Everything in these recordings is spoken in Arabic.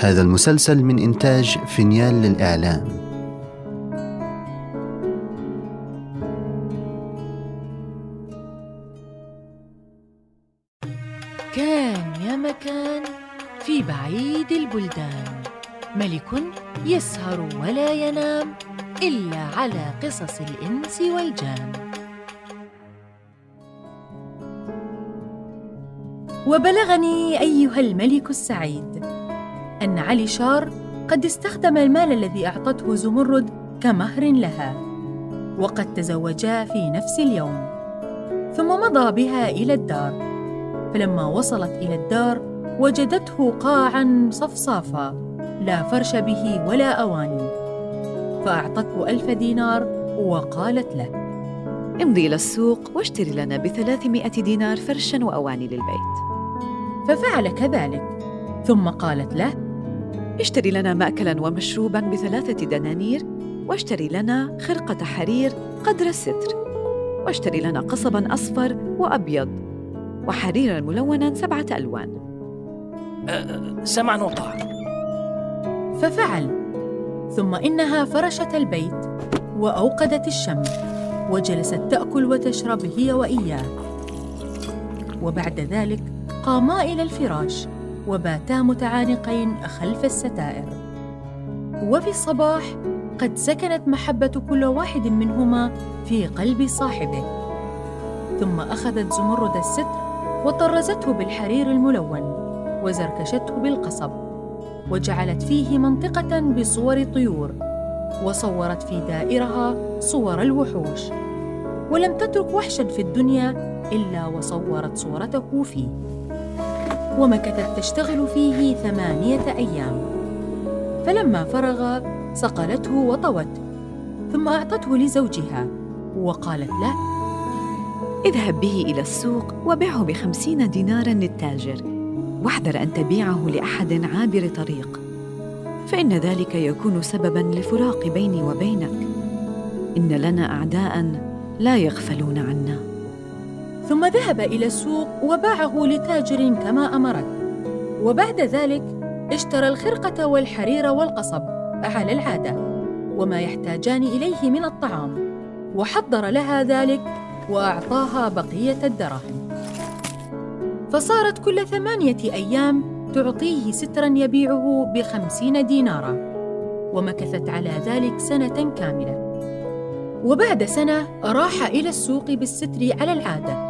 هذا المسلسل من إنتاج فينيال للإعلام. كان يا مكان في بعيد البلدان. ملك يسهر ولا ينام إلا على قصص الإنس والجان. وبلغني أيها الملك السعيد أن علي شار قد استخدم المال الذي أعطته زمرد كمهر لها وقد تزوجا في نفس اليوم ثم مضى بها إلى الدار فلما وصلت إلى الدار وجدته قاعا صفصافا لا فرش به ولا أواني فأعطته ألف دينار وقالت له امضي إلى السوق واشتري لنا بثلاثمائة دينار فرشا وأواني للبيت. ففعل كذلك ثم قالت له اشتري لنا مأكلا ومشروبا بثلاثة دنانير واشتري لنا خرقة حرير قدر الستر واشتري لنا قصبا أصفر وأبيض وحريرا ملونا سبعة ألوان. أه سمعا وطاعة. ففعل. ثم إنها فرشت البيت وأوقدت الشمع وجلست تأكل وتشرب هي وإياه وبعد ذلك قاما إلى الفراش. وباتا متعانقين خلف الستائر. وفي الصباح قد سكنت محبة كل واحد منهما في قلب صاحبه. ثم أخذت زمرد الستر وطرزته بالحرير الملون وزركشته بالقصب وجعلت فيه منطقة بصور طيور وصورت في دائرها صور الوحوش. ولم تترك وحشا في الدنيا إلا وصورت صورته فيه. ومكثت تشتغل فيه ثمانية أيام. فلما فرغ صقلته وطوته ثم أعطته لزوجها وقالت له اذهب به إلى السوق وبعه بخمسين دينارا للتاجر واحذر أن تبيعه لأحد عابر طريق. فإن ذلك يكون سببا لفراق بيني وبينك. إن لنا أعداء لا يغفلون عنا. ثم ذهب إلى السوق وباعه لتاجر كما أمرت. وبعد ذلك اشترى الخرقة والحرير والقصب على العادة. وما يحتاجان إليه من الطعام. وحضر لها ذلك وأعطاها بقية الدراهم. فصارت كل ثمانية أيام تعطيه سترا يبيعه بخمسين دينارا. ومكثت على ذلك سنة كاملة. وبعد سنة راح إلى السوق بالستر على العادة.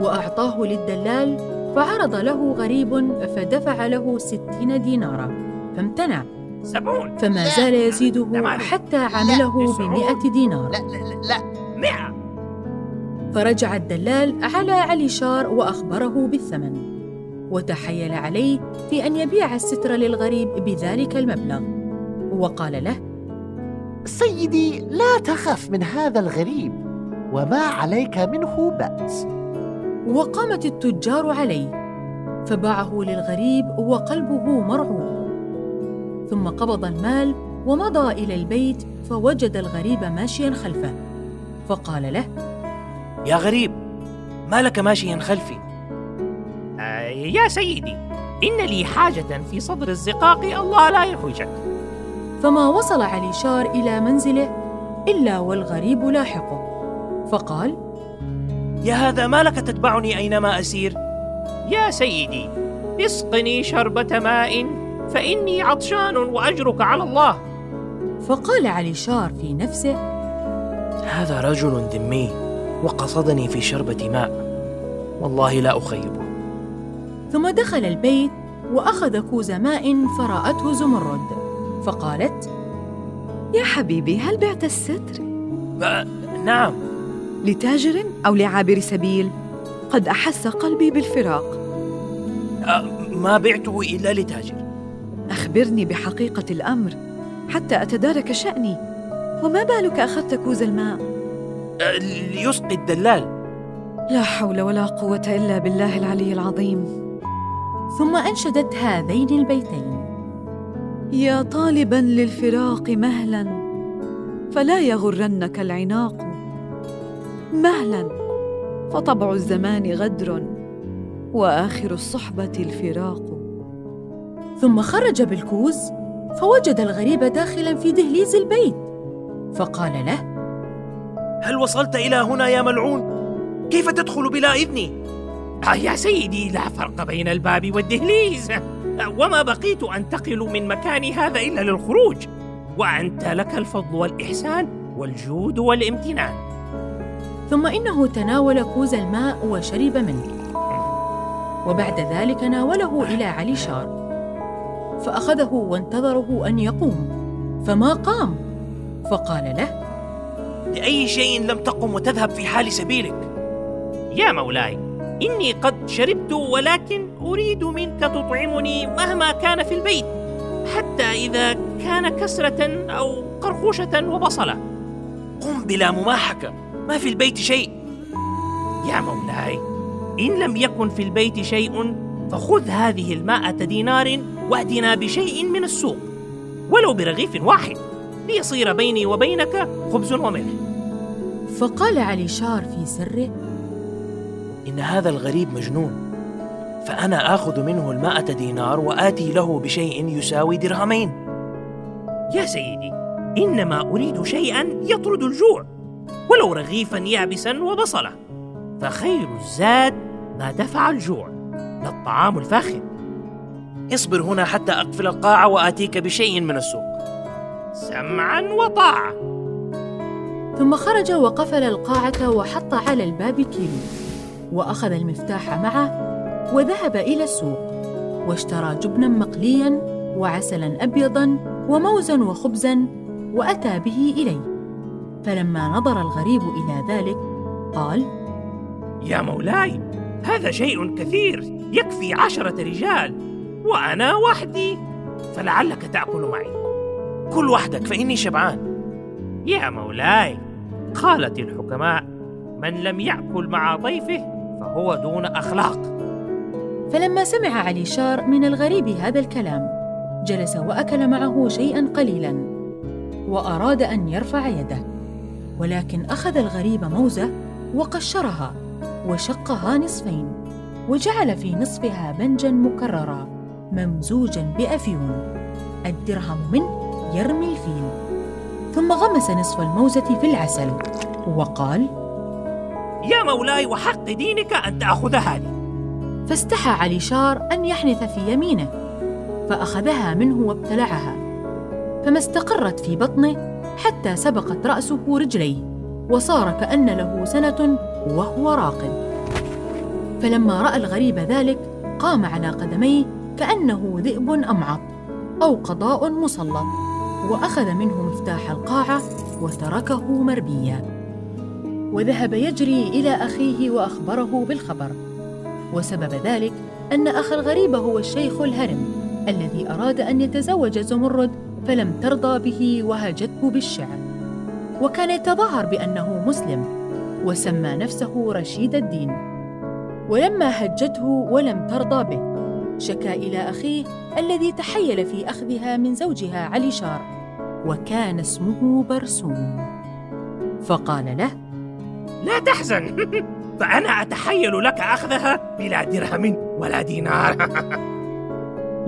وأعطاه للدلال فعرض له غريب فدفع له ستين دينارا. فامتنع. سبعون. فما زال يزيده حتى عمله بمئة دينار. لا لا لا مئة. فرجع الدلال على علي شار وأخبره بالثمن. وتحيل عليه في أن يبيع الستر للغريب بذلك المبلغ. وقال له سيدي لا تخف من هذا الغريب وما عليك منه بأس. وقامت التجار عليه فباعه للغريب وقلبه مرعوب. ثم قبض المال ومضى إلى البيت فوجد الغريب ماشيا خلفه. فقال له يا غريب ما لك ماشيا خلفي؟ آه يا سيدي إن لي حاجة في صدر الزقاق الله لا يحوجك. فما وصل علي شار إلى منزله إلا والغريب لاحقه. فقال يا هذا ما لك تتبعني أينما أسير؟ يا سيدي اسقني شربة ماء فإني عطشان وأجرك على الله. فقال علي شار في نفسه هذا رجل ذمي وقصدني في شربة ماء. والله لا أخيبه. ثم دخل البيت وأخذ كوز ماء فرأته زمرد. فقالت يا حبيبي هل بعت الستر؟ آه نعم. لتاجر أو لعابر سبيل؟ قد أحس قلبي بالفراق. آه ما بعته إلا لتاجر. أخبرني بحقيقة الأمر حتى أتدارك شأني. وما بالك أخذت كوز الماء؟ آه ليسقي الدلال. لا حول ولا قوة إلا بالله العلي العظيم. ثم أنشدت هذين البيتين. يا طالبا للفراق مهلا فلا يغرنك العناق. مهلا. فطبع الزمان غدر وآخر الصحبة الفراق. ثم خرج بالكوز فوجد الغريب داخلا في دهليز البيت. فقال له هل وصلت إلى هنا يا ملعون؟ كيف تدخل بلا إذني؟ آه يا سيدي لا فرق بين الباب والدهليز. وما بقيت أنتقل من مكاني هذا إلا للخروج. وأنت لك الفضل والإحسان والجود والامتنان. ثم إنه تناول كوز الماء وشرب منه. وبعد ذلك ناوله إلى علي شار. فأخذه وانتظره أن يقوم. فما قام؟ فقال له لأي شيء لم تقم وتذهب في حال سبيلك. يا مولاي إني قد شربت ولكن أريد منك تطعمني مهما كان في البيت حتى إذا كان كسرة أو قرقوشة وبصلة. قم بلا مماحكة. ما في البيت شيء. يا مولاي إن لم يكن في البيت شيء فخذ هذه المائة دينار وأتنا بشيء من السوق. ولو برغيف واحد ليصير بيني وبينك خبز وملح. فقال علي شار في سره إن هذا الغريب مجنون فأنا آخذ منه المائة دينار وآتي له بشيء يساوي درهمين. يا سيدي إنما أريد شيئا يطرد الجوع. ولو رغيفا يابسا وبصلة. فخير الزاد ما دفع الجوع لا الطعام الفاخر. اصبر هنا حتى أقفل القاعة وآتيك بشيء من السوق. سمعا وطاعة. ثم خرج وقفل القاعة وحط على الباب كيلو وأخذ المفتاح معه وذهب إلى السوق واشترى جبنا مقليا وعسلا أبيضا وموزا وخبزا وأتى به إليه. فلما نظر الغريب إلى ذلك قال يا مولاي هذا شيء كثير يكفي عشرة رجال وأنا وحدي فلعلك تأكل معي. كل وحدك فإني شبعان. يا مولاي قالت الحكماء من لم يأكل مع ضيفه فهو دون أخلاق. فلما سمع علي شار من الغريب هذا الكلام جلس وأكل معه شيئا قليلا وأراد أن يرفع يده. ولكن أخذ الغريب موزة وقشرها وشقها نصفين وجعل في نصفها بنجا مكررا ممزوجا بأفيون. الدرهم منه يرمي الفيل. ثم غمس نصف الموزة في العسل وقال يا مولاي وحق دينك أن تأخذ هذه فاستحى علي شار أن يحنث في يمينه فأخذها منه وابتلعها. فما استقرت في بطنه حتى سبقت رأسه رجليه وصار كأن له سنة وهو راقد فلما رأى الغريب ذلك قام على قدميه كأنه ذئب أمعط أو قضاء مسلط وأخذ منه مفتاح القاعة وتركه مربيا. وذهب يجري إلى أخيه وأخبره بالخبر. وسبب ذلك أن أخ الغريب هو الشيخ الهرم الذي أراد أن يتزوج زمرد فلم ترضى به وهجته بالشعر. وكان يتظاهر بأنه مسلم وسمى نفسه رشيد الدين. ولما هجته ولم ترضى به شكا إلى أخيه الذي تحيل في أخذها من زوجها علي شار وكان اسمه برسوم. فقال له لا تحزن فأنا أتحيل لك أخذها بلا درهم ولا دينار.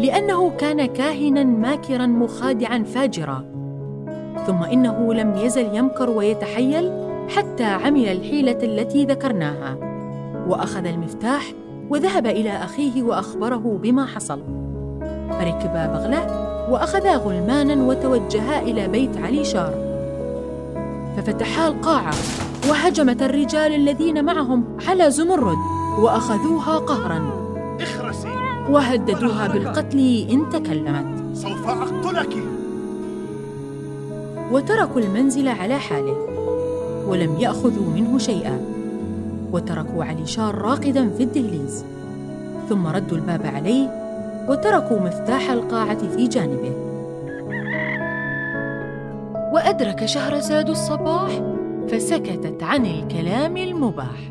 لأنه كان كاهنا ماكرا مخادعا فاجرا. ثم إنه لم يزل يمكر ويتحيل حتى عمل الحيلة التي ذكرناها. وأخذ المفتاح وذهب إلى أخيه وأخبره بما حصل. فركبا بغلة وأخذا غلمانا وتوجها إلى بيت علي شار. ففتحا القاعة وهجمت الرجال الذين معهم على زمرد وأخذوها قهرا. اخرسي. وهددوها بالقتل إن تكلمت. سوف أقتلك. وتركوا المنزل على حاله ولم يأخذوا منه شيئا. وتركوا علي شار راقدا في الدهليز. ثم ردوا الباب عليه وتركوا مفتاح القاعة في جانبه. وأدرك شهرزاد الصباح فسكتت عن الكلام المباح.